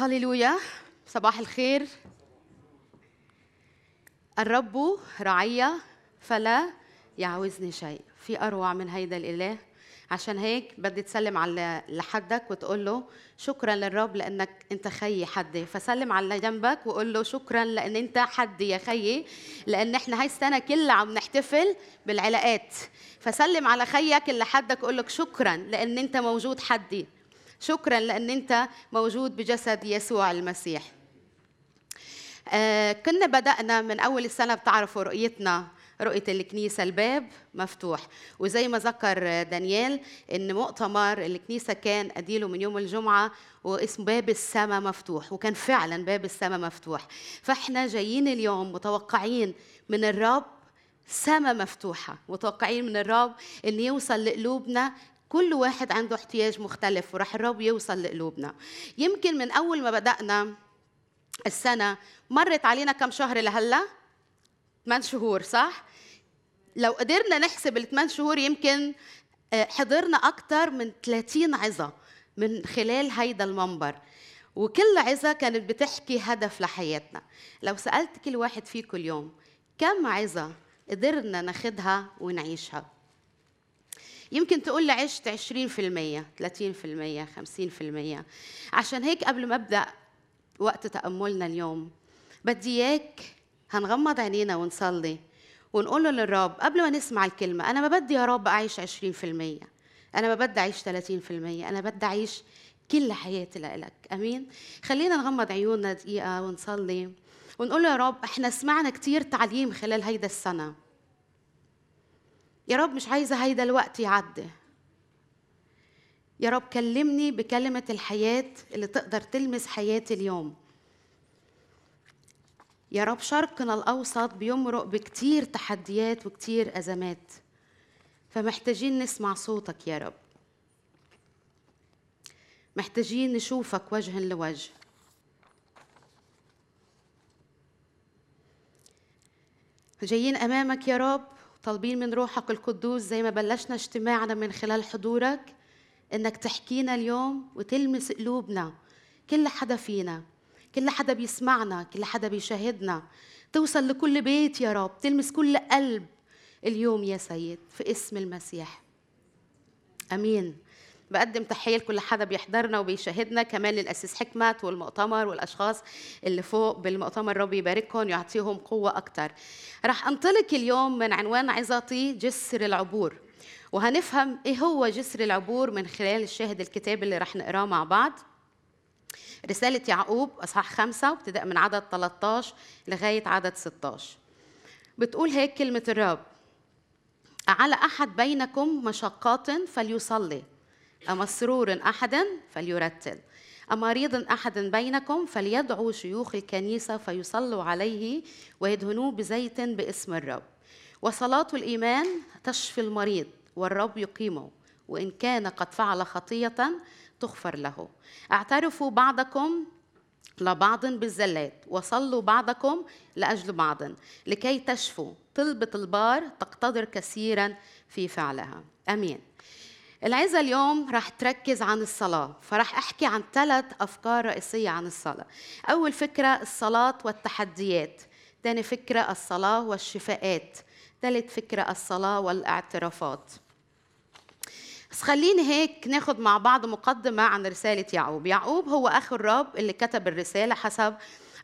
هللويا صباح الخير. الرب رعية فلا يعوزني شيء. في أروع من هيدا الإله. عشان هيك بدي تسلم على لحدك وتقول له شكرا للرب لأنك أنت خيي حدي. فسلم على جنبك وقول له شكرا لأن أنت حدي يا خيي. لأن إحنا هاي السنة كلها عم نحتفل بالعلاقات. فسلم على خيك اللي حدك قول لك شكرا لأن أنت موجود حدي. شكرا لأن أنت موجود بجسد يسوع المسيح. آه كنا بدأنا من أول السنة بتعرفوا رؤيتنا رؤية الكنيسة الباب مفتوح. وزي ما ذكر دانيال إن مؤتمر الكنيسة كان أديله من يوم الجمعة واسمه باب السماء مفتوح. وكان فعلا باب السماء مفتوح. فإحنا جايين اليوم متوقعين من الرب سماء مفتوحة. متوقعين من الرب إن يوصل لقلوبنا كل واحد عنده احتياج مختلف وراح الرب يوصل لقلوبنا يمكن من أول ما بدأنا السنة مرت علينا كم شهر لهلأ؟ ثمان شهور صح؟ لو قدرنا نحسب الثمان شهور يمكن حضرنا أكثر من 30 عظة من خلال هيدا المنبر وكل عظة كانت بتحكي هدف لحياتنا لو سألت كل واحد فيكم اليوم كم عظة قدرنا ناخدها ونعيشها يمكن تقول لي عشت 20% 30% 50% عشان هيك قبل ما أبدأ وقت تأملنا اليوم بدي إياك هنغمض عينينا ونصلي ونقول له للرب قبل ما نسمع الكلمة أنا ما بدي يا رب أعيش 20% أنا ما بدي أعيش 30% أنا بدي أعيش كل حياتي لإلك. أمين؟ خلينا نغمض عيوننا دقيقة ونصلي ونقول له يا رب إحنا سمعنا كتير تعليم خلال هيدا السنة. يا رب مش عايزة هيدا الوقت يعدي. يا رب كلمني بكلمة الحياة اللي تقدر تلمس حياتي اليوم. يا رب شرقنا الأوسط بيمرق بكتير تحديات وكتير أزمات. فمحتاجين نسمع صوتك يا رب. محتاجين نشوفك وجها لوجه. جايين أمامك يا رب طالبين من روحك القدوس زي ما بلشنا اجتماعنا من خلال حضورك إنك تحكينا اليوم وتلمس قلوبنا كل حدا فينا كل حدا بيسمعنا كل حدا بيشاهدنا. توصل لكل بيت يا رب تلمس كل قلب اليوم يا سيد في اسم المسيح. آمين. بقدم تحية لكل حدا بيحضرنا وبيشاهدنا كمان للأسيس حكمت والمؤتمر والأشخاص اللي فوق بالمؤتمر ربي يباركهم يعطيهم قوة أكتر. رح أنطلق اليوم من عنوان عظتي جسر العبور. وهنفهم إيه هو جسر العبور من خلال الشاهد الكتاب اللي رح نقراه مع بعض. رسالة يعقوب أصحاح خمسة وابتداء من عدد 13 لغاية عدد 16 بتقول هيك كلمة الرب على أحد بينكم مشقات فليصلي أمسرور أحد فليرتل. أمريض أحد بينكم فليدعو شيوخ الكنيسة فيصلوا عليه ويدهنوه بزيت باسم الرب. وصلاة الإيمان تشفي المريض والرب يقيمه وإن كان قد فعل خطية تغفر له. اعترفوا بعضكم لبعض بالزلات وصلوا بعضكم لأجل بعض لكي تشفوا. طلبة البار تقتدر كثيرا في فعلها. أمين. العزة اليوم رح تركز عن الصلاة فرح أحكي عن ثلاث أفكار رئيسية عن الصلاة. أول فكرة الصلاة والتحديات ثاني فكرة الصلاة والشفاءات ثالث فكرة الصلاة والاعترافات. بس خليني هيك ناخد مع بعض مقدمة عن رسالة يعقوب. يعقوب هو أخو الرب اللي كتب الرسالة حسب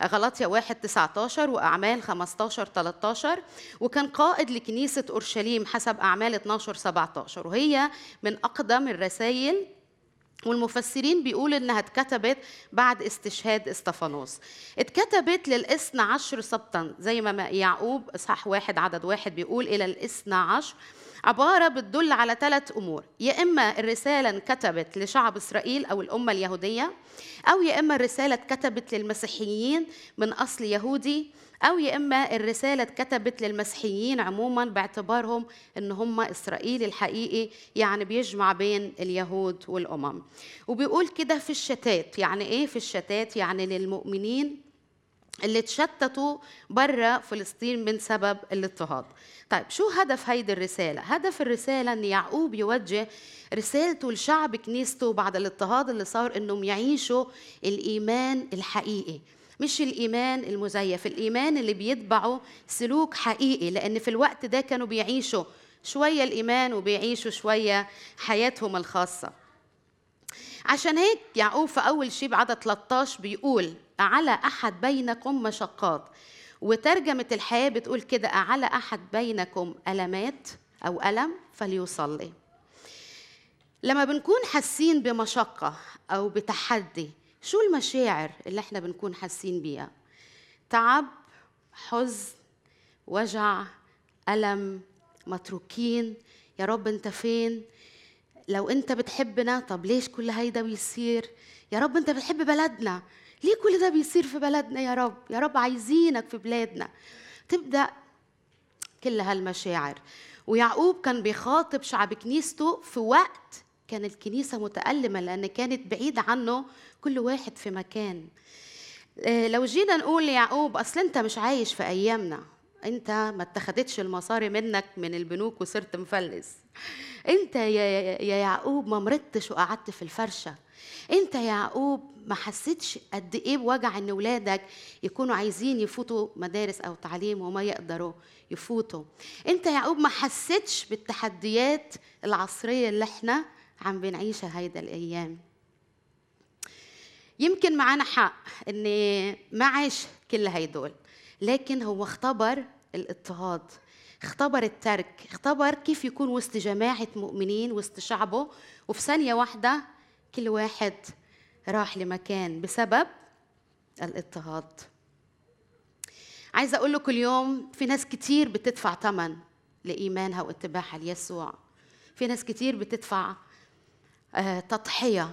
غلطية 1 19 وأعمال 15 13 وكان قائد لكنيسة أورشليم حسب أعمال 12 17 وهي من أقدم الرسائل والمفسرين بيقولوا إنها اتكتبت بعد استشهاد إستفانوس. اتكتبت للإثنى عشر سبطا زي ما يعقوب إصحاح واحد عدد واحد بيقول إلى الإثنى عشر. عبارة بتدل على ثلاث أمور. يا إما الرسالة انكتبت لشعب إسرائيل أو الأمة اليهودية أو يا إما الرسالة اتكتبت للمسيحيين من أصل يهودي. أو يا إما الرسالة اتكتبت للمسيحيين عموما باعتبارهم إن هم إسرائيل الحقيقي يعني بيجمع بين اليهود والأمم. وبيقول كده في الشتات. يعني إيه في الشتات؟ يعني للمؤمنين اللي تشتتوا برا فلسطين من سبب الاضطهاد. طيب شو هدف هيدي الرسالة؟ هدف الرسالة أن يعقوب يوجه رسالته لشعب كنيسته بعد الاضطهاد اللي صار أنهم يعيشوا الإيمان الحقيقي. مش الإيمان المزيف الإيمان اللي بيتبعوا سلوك حقيقي لأن في الوقت ده كانوا بيعيشوا شوية الإيمان وبيعيشوا شوية حياتهم الخاصة. عشان هيك يعقوب في أول شيء بعدد 13 بيقول على أحد بينكم مشقات؟ وترجمة الحياة بتقول كده على أحد بينكم ألمات أو ألم فليصلي. لما بنكون حاسين بمشقة أو بتحدي شو المشاعر اللي إحنا بنكون حاسين بيها؟ تعب حزن وجع ألم متروكين يا رب أنت فين؟ لو أنت بتحبنا طب ليش كل هيدا بيصير؟ يا رب أنت بتحب بلدنا. ليه كل ده بيصير في بلدنا يا رب؟ يا رب عايزينك في بلادنا. تبدأ كل هالمشاعر. ويعقوب كان بيخاطب شعب كنيسته في وقت كان الكنيسة متألمة لأن كانت بعيدة عنه كل واحد في مكان. آه، لو جينا نقول ليعقوب أصل أنت مش عايش في أيامنا. أنت ما اتخذتش المصاري منك من البنوك وصرت مفلس. أنت يا, يا يعقوب ما مرضتش وقعدت في الفرشة. أنت يا يعقوب ما حسيتش قد إيه بوجع إن ولادك يكونوا عايزين يفوتوا مدارس أو تعليم وما يقدروا يفوتوا. أنت يا يعقوب ما حسيتش بالتحديات العصرية اللي إحنا عم بنعيشها هيدا الأيام. يمكن معنا حق ان ما عاش كل هيدول لكن هو اختبر الاضطهاد اختبر الترك اختبر كيف يكون وسط جماعة مؤمنين وسط شعبه وفي ثانية واحدة كل واحد راح لمكان بسبب الاضطهاد. عايزة أقول لكم اليوم في ناس كتير بتدفع ثمن لإيمانها واتباعها ليسوع في ناس كتير بتدفع تضحية.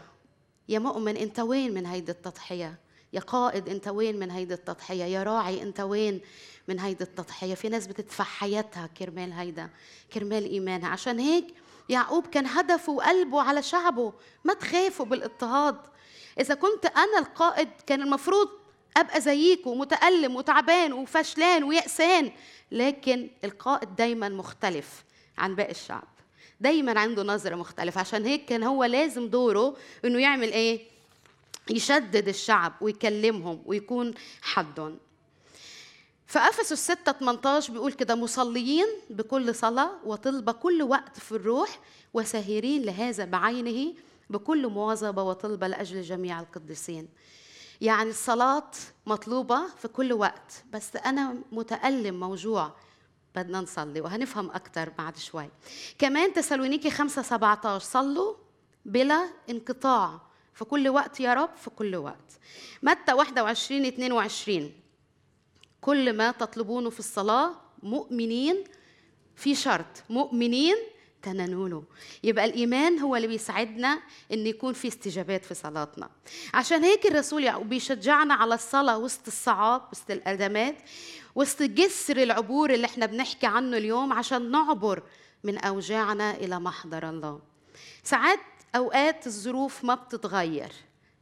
يا مؤمن أنت وين من هيدي التضحية؟ يا قائد أنت وين من هيدي التضحية؟ يا راعي أنت وين من هيدي التضحية؟ في ناس بتدفع حياتها كرمال هيدا كرمال إيمانها. عشان هيك يعقوب كان هدفه وقلبه على شعبه ما تخافوا بالاضطهاد. إذا كنت أنا القائد كان المفروض أبقى زيكم متألم وتعبان وفشلان ويأسان لكن القائد دايما مختلف عن باقي الشعب. دايما عنده نظرة مختلفة. عشان هيك كان هو لازم دوره إنه يعمل إيه؟ يشدد الشعب ويكلمهم ويكون حدهم. فأفسس 6 18 بيقول كده مصليين بكل صلاة وطلبة كل وقت في الروح وساهرين لهذا بعينه بكل مواظبة وطلبة لأجل جميع القديسين. يعني الصلاة مطلوبة في كل وقت بس أنا متألم موجوع بدنا نصلي وهنفهم أكثر بعد شوي. كمان تسالونيكي 5 17 صلوا بلا انقطاع. في كل وقت يا رب في كل وقت. متى؟ 21 22 كل ما تطلبونه في الصلاة مؤمنين في شرط مؤمنين تنانونه. يبقى الإيمان هو اللي بيساعدنا إن يكون في استجابات في صلاتنا. عشان هيك الرسول يعقوب بيشجعنا على الصلاة وسط الصعاب وسط الأزمات. وسط جسر العبور اللي إحنا بنحكي عنه اليوم عشان نعبر من أوجاعنا إلى محضر الله. ساعات أوقات الظروف ما بتتغير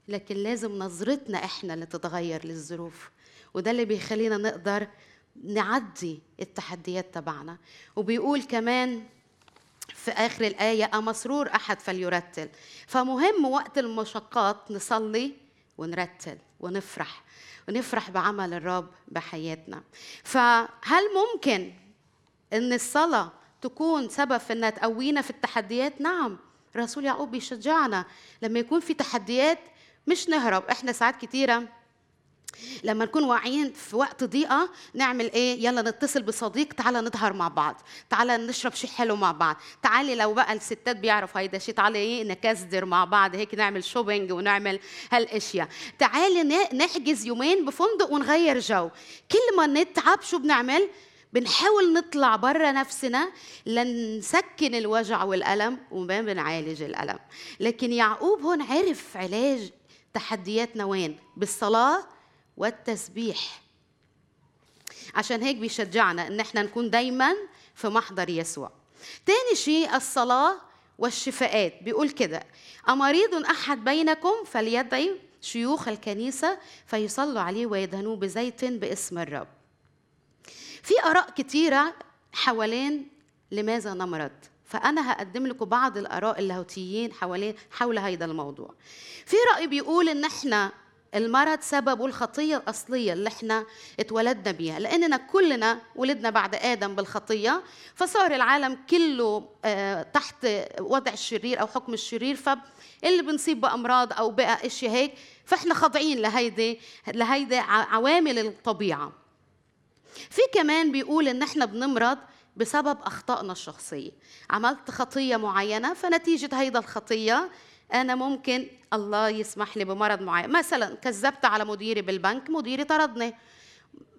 لكن لازم نظرتنا إحنا اللي تتغير للظروف وده اللي بيخلينا نقدر نعدي التحديات تبعنا. وبيقول كمان في آخر الآية أمسرور أحد فليرتل. فمهم وقت المشقات نصلي ونرتل ونفرح ونفرح بعمل الرب بحياتنا. فهل ممكن إن الصلاة تكون سبب في إنها تقوينا في التحديات؟ نعم رسول يعقوب بيشجعنا لما يكون في تحديات مش نهرب. إحنا ساعات كتيرة لما نكون واعيين في وقت ضيقة نعمل إيه؟ يلا نتصل بصديق تعالى نظهر مع بعض. تعالى نشرب شيء حلو مع بعض. تعالي لو بقى الستات بيعرفوا هيدا شيء تعالي إيه؟ نكزدر مع بعض. هيك نعمل شوبينج ونعمل هالأشياء. تعالي نحجز يومين بفندق ونغير جو. كل ما نتعب شو بنعمل؟ بنحاول نطلع برا نفسنا لنسكن الوجع والألم وما بنعالج الألم. لكن يعقوب هون عرف علاج تحدياتنا وين؟ بالصلاة والتسبيح. عشان هيك بيشجعنا إن إحنا نكون دايما في محضر يسوع. تاني شيء الصلاة والشفاءات. بيقول كده أمريض أحد بينكم فليدعي شيوخ الكنيسة فيصلوا عليه ويدهنوه بزيت باسم الرب. في آراء كتيرة حوالين لماذا نمرض. فأنا هقدم لكم بعض الآراء اللاهوتيين حوالين حول هذا الموضوع. في رأي بيقول إن إحنا المرض سببه الخطية الأصلية اللي إحنا اتولدنا بيها. لأننا كلنا ولدنا بعد آدم بالخطية فصار العالم كله آه، تحت وضع الشرير أو حكم الشرير. فاللي بنصيب بأمراض أو بقى إشي هيك فاحنا خاضعين لهيدي لهيدي عوامل الطبيعة. في كمان بيقول إن إحنا بنمرض بسبب أخطائنا الشخصية. عملت خطية معينة فنتيجة هيدا الخطية أنا ممكن الله يسمح لي بمرض معين. مثلا كذبت على مديري بالبنك مديري طردني.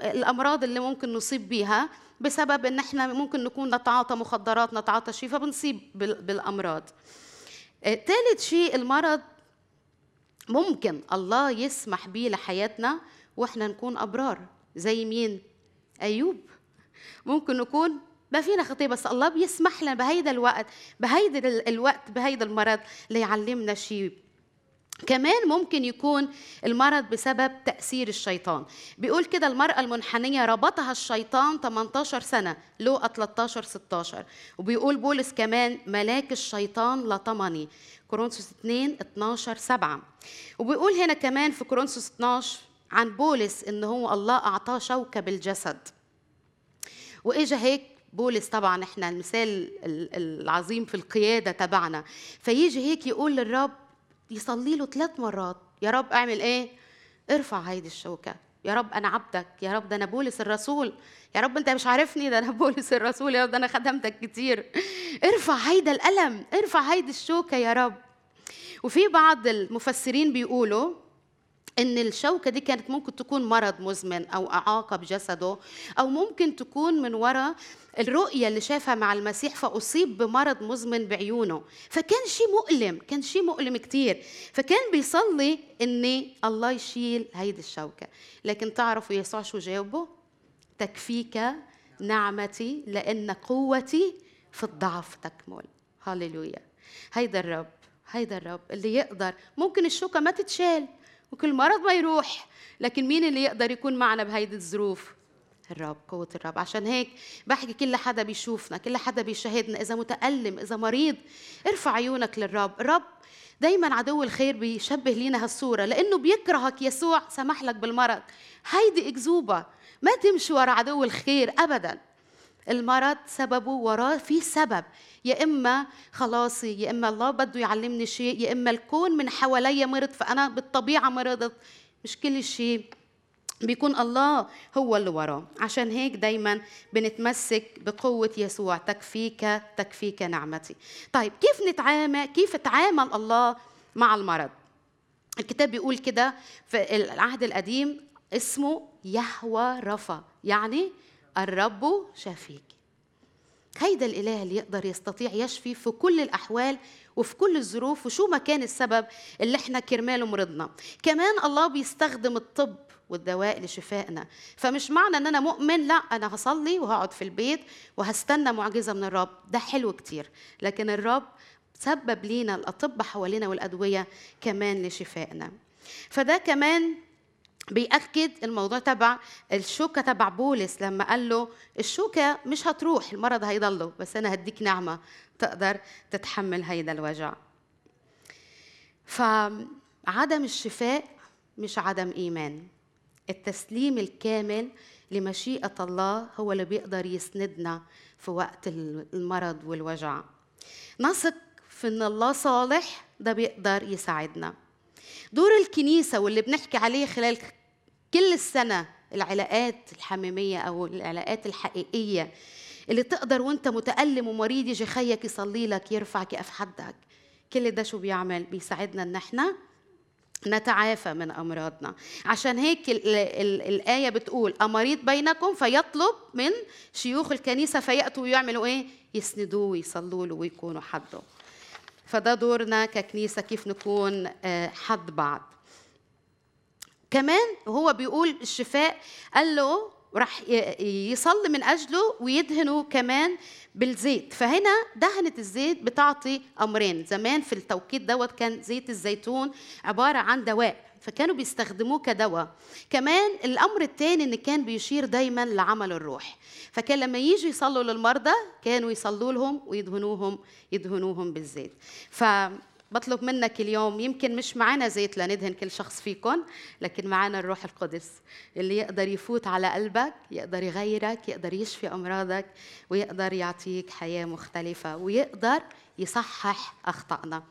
الأمراض اللي ممكن نصيب بيها بسبب إن إحنا ممكن نكون نتعاطى مخدرات نتعاطى شيء فبنصيب بالأمراض. ثالث آه، شيء المرض ممكن الله يسمح به لحياتنا وإحنا نكون أبرار. زي مين؟ أيوب. ممكن نكون ما فينا خطيه بس الله بيسمح لنا بهيدا الوقت بهيدا الوقت بهيدا المرض ليعلمنا شيء كمان ممكن يكون المرض بسبب تأثير الشيطان. بيقول كده المرأة المنحنية ربطها الشيطان 18 سنة لوقا 13 16 وبيقول بولس كمان ملاك الشيطان لطمني كورنثوس 2 12 7 وبيقول هنا كمان في كورنثوس 12 عن بولس إن هو الله أعطاه شوكة بالجسد. وإجا هيك بولس طبعا إحنا المثال العظيم في القيادة تبعنا. فيجي هيك يقول للرب يصلي له ثلاث مرات يا رب أعمل إيه؟ ارفع هيدي الشوكة. يا رب أنا عبدك. يا رب ده أنا بولس الرسول. يا رب أنت مش عارفني؟ ده أنا بولس الرسول. يا رب ده أنا خدمتك كتير. ارفع هيدا الألم. ارفع هيدي الشوكة يا رب. وفي بعض المفسرين بيقولوا إن الشوكة دي كانت ممكن تكون مرض مزمن أو أعاقة بجسده أو ممكن تكون من وراء الرؤية اللي شافها مع المسيح فأصيب بمرض مزمن بعيونه. فكان شيء مؤلم كان شيء مؤلم كثير فكان بيصلي إن الله يشيل هيدي الشوكة. لكن تعرفوا يسوع شو جاوبه؟ تكفيك نعمتي لأن قوتي في الضعف تكمل. هللويا. هيدا الرب هيدا الرب اللي يقدر ممكن الشوكة ما تتشال. وكل مرض ما يروح. لكن مين اللي يقدر يكون معنا بهيدي الظروف؟ الرب قوة الرب. عشان هيك بحكي كل حدا بيشوفنا كل حدا بيشاهدنا إذا متألم إذا مريض ارفع عيونك للرب. الرب دايما عدو الخير بيشبه لينا هالصورة لأنه بيكرهك يسوع سمح لك بالمرض. هيدي أكذوبة. ما تمشي ورا عدو الخير أبدا. المرض سببه وراه في سبب. يا إما خلاصي يا إما الله بده يعلمني شيء يا إما الكون من حواليا مرض فأنا بالطبيعة مرضت. مش كل شيء بيكون الله هو اللي وراه. عشان هيك دايما بنتمسك بقوة يسوع. تكفيك تكفيك نعمتي. طيب كيف نتعامل كيف تعامل الله مع المرض؟ الكتاب بيقول كده في العهد القديم اسمه يهوى رفا. يعني الرب شافيك. هيدا الإله اللي يقدر يستطيع يشفي في كل الأحوال وفي كل الظروف وشو ما كان السبب اللي إحنا كرماله مرضنا. كمان الله بيستخدم الطب والدواء لشفائنا. فمش معنى إن أنا مؤمن لا أنا هصلي وهقعد في البيت وهستنى معجزة من الرب. ده حلو كتير. لكن الرب سبب لينا الاطباء حوالينا والأدوية كمان لشفائنا. فده كمان بيأكد الموضوع تبع الشوكة تبع بولس لما قال له الشوكة مش هتروح المرض هيضله بس أنا هديك نعمة تقدر تتحمل هيدا الوجع. فعدم الشفاء مش عدم إيمان. التسليم الكامل لمشيئة الله هو اللي بيقدر يسندنا في وقت المرض والوجع. نثق في إن الله صالح ده بيقدر يساعدنا. دور الكنيسة واللي بنحكي عليه خلال كل السنة العلاقات الحميمية أو العلاقات الحقيقية اللي تقدر وأنت متألم ومريض يجي خيك يصلي لك يرفعك يقف حدك. كل ده شو بيعمل؟ بيساعدنا إن إحنا نتعافى من أمراضنا. عشان هيك ال ال الآية بتقول امريض بينكم فيطلب من شيوخ الكنيسة فيأتوا ويعملوا إيه؟ يسندوه ويصلوا له ويكونوا حده. فده دورنا ككنيسة كيف نكون آه، حد بعض. كمان هو بيقول الشفاء قال له راح يصلي من أجله ويدهنه كمان بالزيت. فهنا دهنة الزيت بتعطي أمرين. زمان في التوقيت دوت كان زيت الزيتون عبارة عن دواء. فكانوا بيستخدموه كدواء. كمان الأمر الثاني إن كان بيشير دايما لعمل الروح. فكان لما يجوا يصلوا للمرضى كانوا يصلوا لهم ويدهنوهم يدهنوهم بالزيت. ف بطلب منك اليوم يمكن مش معنا زيت لندهن كل شخص فيكم لكن معنا الروح القدس اللي يقدر يفوت على قلبك يقدر يغيرك يقدر يشفي أمراضك ويقدر يعطيك حياة مختلفة ويقدر يصحح أخطائنا.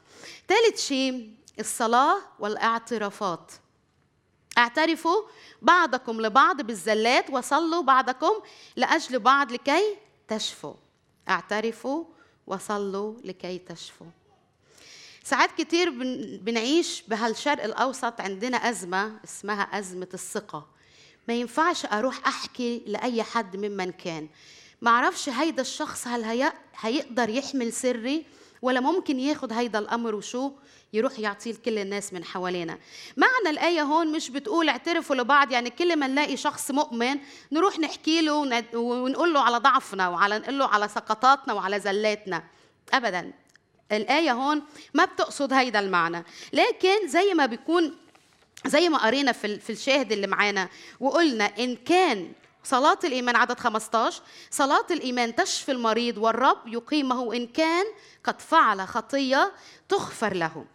ثالث شيء الصلاة والاعترافات. اعترفوا بعضكم لبعض بالزلات وصلوا بعضكم لأجل بعض لكي تشفوا. اعترفوا وصلوا لكي تشفوا. ساعات كتير بنعيش بهالشرق الأوسط عندنا أزمة اسمها أزمة الثقة. ما ينفعش أروح أحكي لأي حد ممن كان. ما أعرفش هيدا الشخص هل هي... هيقدر يحمل سري ولا ممكن ياخد هيدا الأمر وشو؟ يروح يعطيه لكل الناس من حوالينا. معنى الآية هون مش بتقول اعترفوا لبعض يعني كل ما نلاقي شخص مؤمن نروح نحكي له ونقول له على ضعفنا وعلى نقول له على سقطاتنا وعلى زلاتنا أبدا. الآية هون ما بتقصد هيدا المعنى. لكن زي ما بيكون زي ما قرينا في الشاهد اللي معانا وقلنا إن كان صلاة الإيمان عدد 15 صلاة الإيمان تشفي المريض والرب يقيمه إن كان قد فعل خطية تغفر له.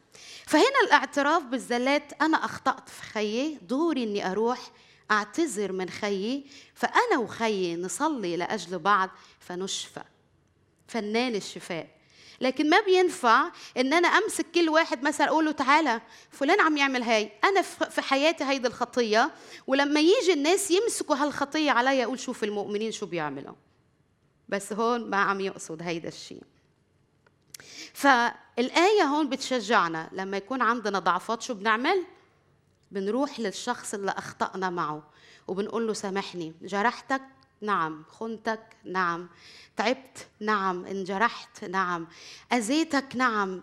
فهنا الاعتراف بالزلات أنا أخطأت في خيي دوري إني أروح أعتذر من خيي. فأنا وخيي نصلي لأجل بعض فنشفى. فنان الشفاء. لكن ما بينفع إن أنا أمسك كل واحد مثلا أقول له تعالى فلان عم يعمل هاي أنا في حياتي هيدي الخطية ولما يجي الناس يمسكوا هالخطية علي أقول شوف المؤمنين شو بيعملوا بس هون ما عم يقصد هيدا الشيء فالآية هون بتشجعنا لما يكون عندنا ضعفات شو بنعمل؟ بنروح للشخص اللي أخطأنا معه وبنقول له سامحني جرحتك نعم خنتك نعم. تعبت نعم. انجرحت نعم. أذيتك نعم.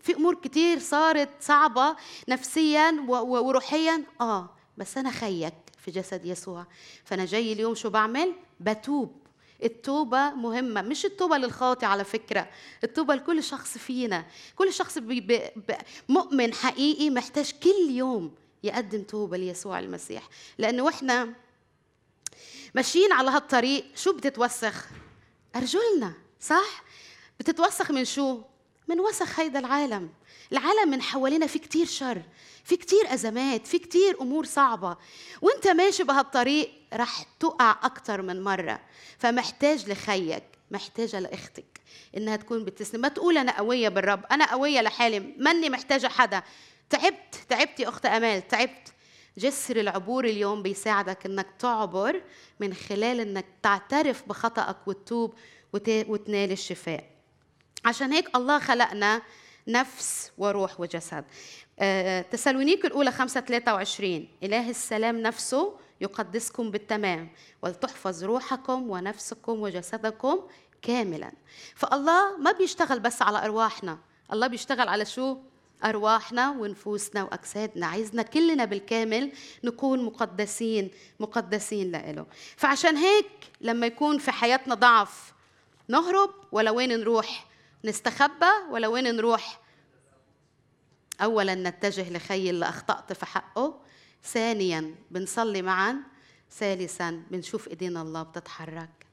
في أمور كتير صارت صعبة نفسيا وروحيا. آه بس أنا خيك في جسد يسوع. فأنا جاي اليوم شو بعمل؟ بتوب. التوبة مهمة. مش التوبة للخاطئ على فكرة. التوبة لكل شخص فينا. كل شخص بي بي مؤمن حقيقي محتاج كل يوم يقدم توبة ليسوع المسيح. لأنه وإحنا ماشيين على هالطريق شو بتتوسخ؟ أرجلنا صح؟ بتتوسخ من شو؟ من وسخ هيدا العالم. العالم من حوالينا في كتير شر في كتير أزمات في كتير أمور صعبة. وأنت ماشي بهالطريق رح تقع أكتر من مرة. فمحتاج لخيك محتاجة لأختك إنها تكون بتسلم. ما تقول أنا قوية بالرب أنا قوية لحالي ماني محتاجة حدا. تعبت تعبت يا أخت أمال تعبت. جسر العبور اليوم بيساعدك إنك تعبر من خلال إنك تعترف بخطأك وتتوب وتنال الشفاء. عشان هيك الله خلقنا نفس وروح وجسد. أه تسالونيك الأولى 5 23 إله السلام نفسه يقدسكم بالتمام ولتحفظ روحكم ونفسكم وجسدكم كاملا. فالله ما بيشتغل بس على أرواحنا الله بيشتغل على شو؟ أرواحنا ونفوسنا وأجسادنا. عايزنا كلنا بالكامل نكون مقدسين مقدسين لإله. فعشان هيك لما يكون في حياتنا ضعف نهرب ولا وين نروح؟ نستخبى ولا وين نروح؟ أولا نتجه لخي اللي أخطأت في حقه. ثانيا بنصلي معا. ثالثا بنشوف إيدينا الله بتتحرك.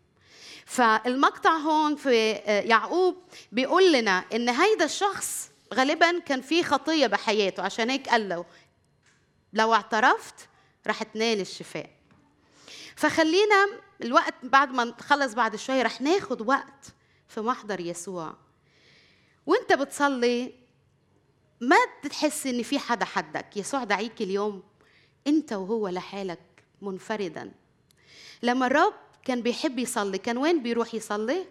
فالمقطع هون في يعقوب بيقول لنا إن هيدا الشخص غالبا كان في خطية بحياته عشان هيك قال له لو اعترفت رح تنال الشفاء. فخلينا الوقت بعد ما نخلص بعد شوي رح ناخد وقت في محضر يسوع. وانت بتصلي ما تحس إن في حدا حدك. يسوع دعيك اليوم أنت وهو لحالك منفردا. لما الرب كان بيحب يصلي كان وين بيروح يصلي؟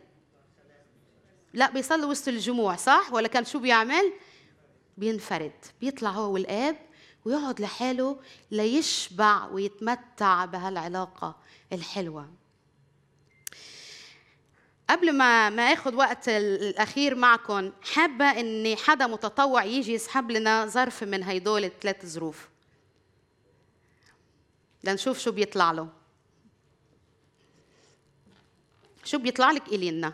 لا بيصلي وسط الجموع صح؟ ولا كان شو بيعمل؟ بينفرد بيطلع هو والآب ويقعد لحاله ليشبع ويتمتع بهالعلاقة الحلوة. قبل ما ما آخذ وقت الأخير معكم حابة إن حدا متطوع يجي يسحب لنا ظرف من هيدول الثلاث ظروف. لنشوف شو بيطلع له. شو بيطلع لك إلينا؟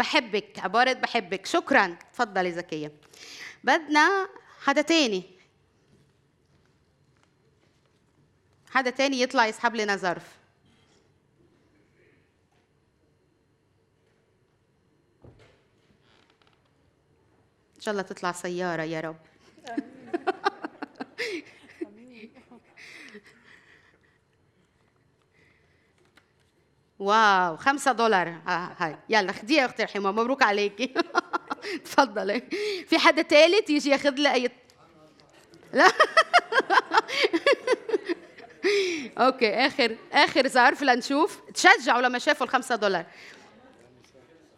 بحبك عبارة بحبك. شكرا. تفضلي زكية. بدنا حدا تاني. حدا تاني يطلع يسحب لنا ظرف. إن شاء الله تطلع سيارة يا رب. wow خمسة دولار. آه هاي. يلا خديها يا أختي رحيمة مبروك عليكي. تفضلي. في حدا ثالث يجي ياخذ لي اي لا. okay آخر آخر ظرف لنشوف. تشجعوا لما شافوا الخمسة دولار.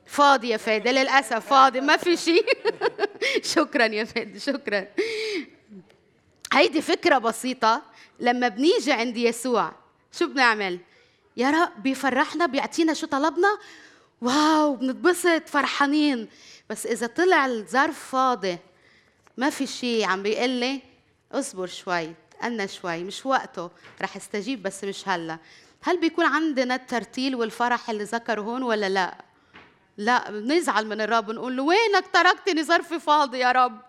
فاضي يا فادي للأسف فاضي ما في شيء. شكرا يا فادي شكرا. هيدي فكرة بسيطة. لما بنيجي عند يسوع شو بنعمل؟ يا رب بيفرحنا بيعطينا شو طلبنا. واو بنتبسط فرحانين. بس إذا طلع الظرف فاضي ما في شيء عم بيقول لي اصبر شوي تأنى شوي مش وقته رح استجيب بس مش هلا. هل بيكون عندنا الترتيل والفرح اللي ذكره هون ولا لا؟ لا بنزعل من الرب نقول له وينك تركتني ظرفي فاضي يا رب؟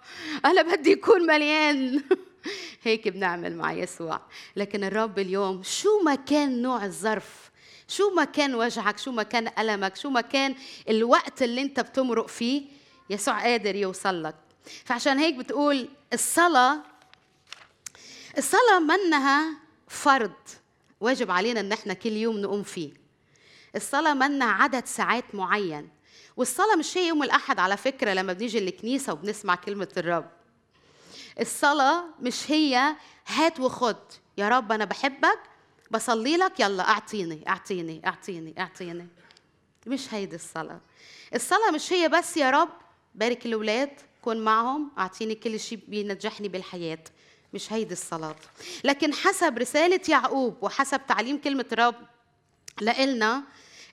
أنا بدي يكون مليان. هيك بنعمل مع يسوع. لكن الرب اليوم شو ما كان نوع الظرف شو ما كان وجعك شو ما كان ألمك شو ما كان الوقت اللي انت بتمرق فيه يسوع قادر يوصل لك. فعشان هيك بتقول الصلاة الصلاة منها فرض واجب علينا إن إحنا كل يوم نقوم فيه. الصلاة منا عدد ساعات معين. والصلاة مش هي يوم الأحد على فكرة لما بنيجي الكنيسة وبنسمع كلمة الرب. الصلاة مش هي هات وخد. يا رب أنا بحبك بصلي لك يلا أعطيني أعطيني أعطيني أعطيني. مش هيدي الصلاة. الصلاة مش هي بس يا رب بارك الأولاد كن معهم أعطيني كل شيء بينجحني بالحياة. مش هيدي الصلاة. لكن حسب رسالة يعقوب وحسب تعليم كلمة الرب لإلنا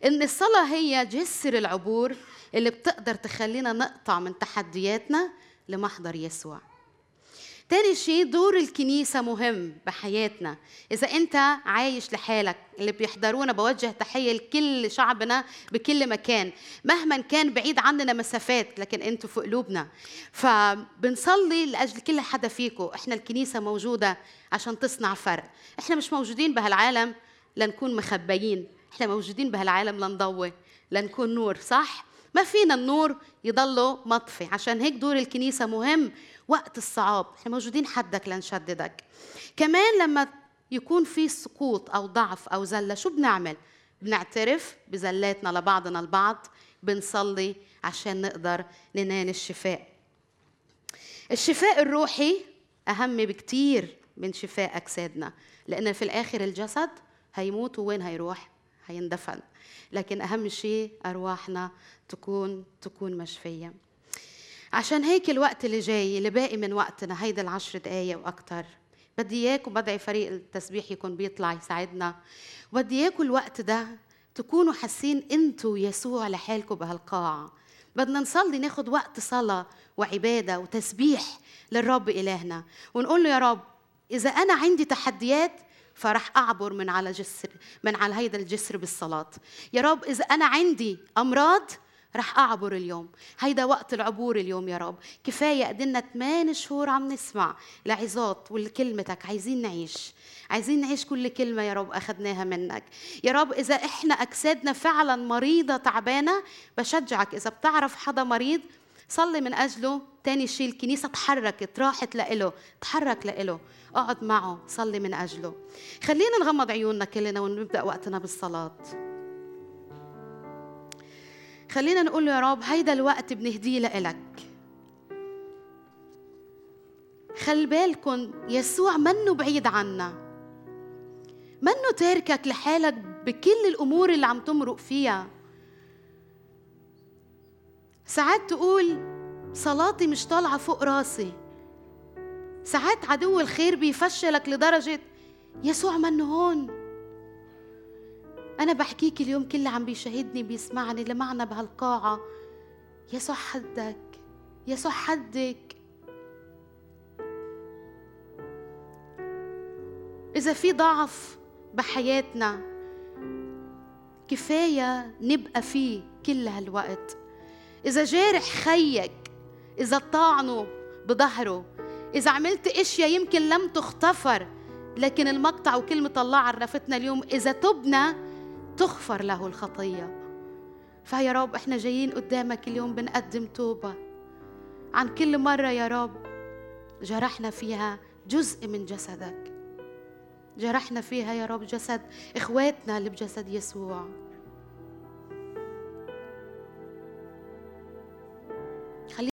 إن الصلاة هي جسر العبور اللي بتقدر تخلينا نقطع من تحدياتنا لمحضر يسوع. تاني شيء دور الكنيسة مهم بحياتنا. إذا أنت عايش لحالك اللي بيحضرونا بوجه تحية لكل شعبنا بكل مكان. مهما كان بعيد عننا مسافات لكن أنتوا في قلوبنا. فبنصلي لأجل كل حدا فيكم. إحنا الكنيسة موجودة عشان تصنع فرق. إحنا مش موجودين بهالعالم لنكون مخبيين. إحنا موجودين بهالعالم لنضوي لنكون نور صح؟ ما فينا النور يضله مطفي. عشان هيك دور الكنيسة مهم وقت الصعاب. إحنا موجودين حدك لنشددك. كمان لما يكون في سقوط أو ضعف أو زلة شو بنعمل؟ بنعترف بزلاتنا لبعضنا البعض بنصلي عشان نقدر ننال الشفاء. الشفاء الروحي أهم بكتير من شفاء أجسادنا لأن في الآخر الجسد هيموت وين هيروح؟ هيندفن. لكن أهم شيء أرواحنا تكون تكون مشفية. عشان هيك الوقت اللي جاي اللي باقي من وقتنا هيدا العشر دقايق وأكثر بدي إياكم بدعي فريق التسبيح يكون بيطلع يساعدنا. وبدي إياكم الوقت ده تكونوا حاسين إنتوا يسوع لحالكم بهالقاعة. بدنا نصلي ناخد وقت صلاة وعبادة وتسبيح للرب إلهنا. ونقول له يا رب إذا أنا عندي تحديات فرح أعبر من على جسر من على هيدا الجسر بالصلاة. يا رب إذا أنا عندي أمراض رح أعبر اليوم. هيدا وقت العبور اليوم يا رب. كفاية قدنا 8 شهور عم نسمع لعظات ولكلمتك عايزين نعيش. عايزين نعيش كل كلمة يا رب أخذناها منك. يا رب إذا إحنا أجسادنا فعلا مريضة تعبانة بشجعك. إذا بتعرف حدا مريض صلي من أجله. تاني شيء الكنيسة تحركت راحت لإله. تحرك لإله. اقعد معه. صلي من أجله. خلينا نغمض عيوننا كلنا ونبدأ وقتنا بالصلاة. خلينا نقول له يا رب هيدا الوقت بنهديه لإلك. خلي بالكم يسوع منه بعيد عنا. منه تاركك لحالك بكل الأمور اللي عم تمرق فيها. ساعات تقول صلاتي مش طالعة فوق راسي. ساعات عدو الخير بيفشلك لدرجة يسوع منه هون. بحكيك اليوم كل عم بيشاهدني بيسمعني اللي معنا بهالقاعة يسوع حدك يسوع حدك. إذا في ضعف بحياتنا كفاية نبقى فيه كل هالوقت. إذا جارح خيك إذا طعنوا بظهره إذا عملت أشياء يمكن لم تغتفر لكن المقطع وكلمة الله عرفتنا اليوم إذا تبنا تغفر له الخطية. فيا رب إحنا جايين قدامك اليوم بنقدم توبة. عن كل مرة يا رب جرحنا فيها جزء من جسدك. جرحنا فيها يا رب جسد إخواتنا اللي بجسد يسوع.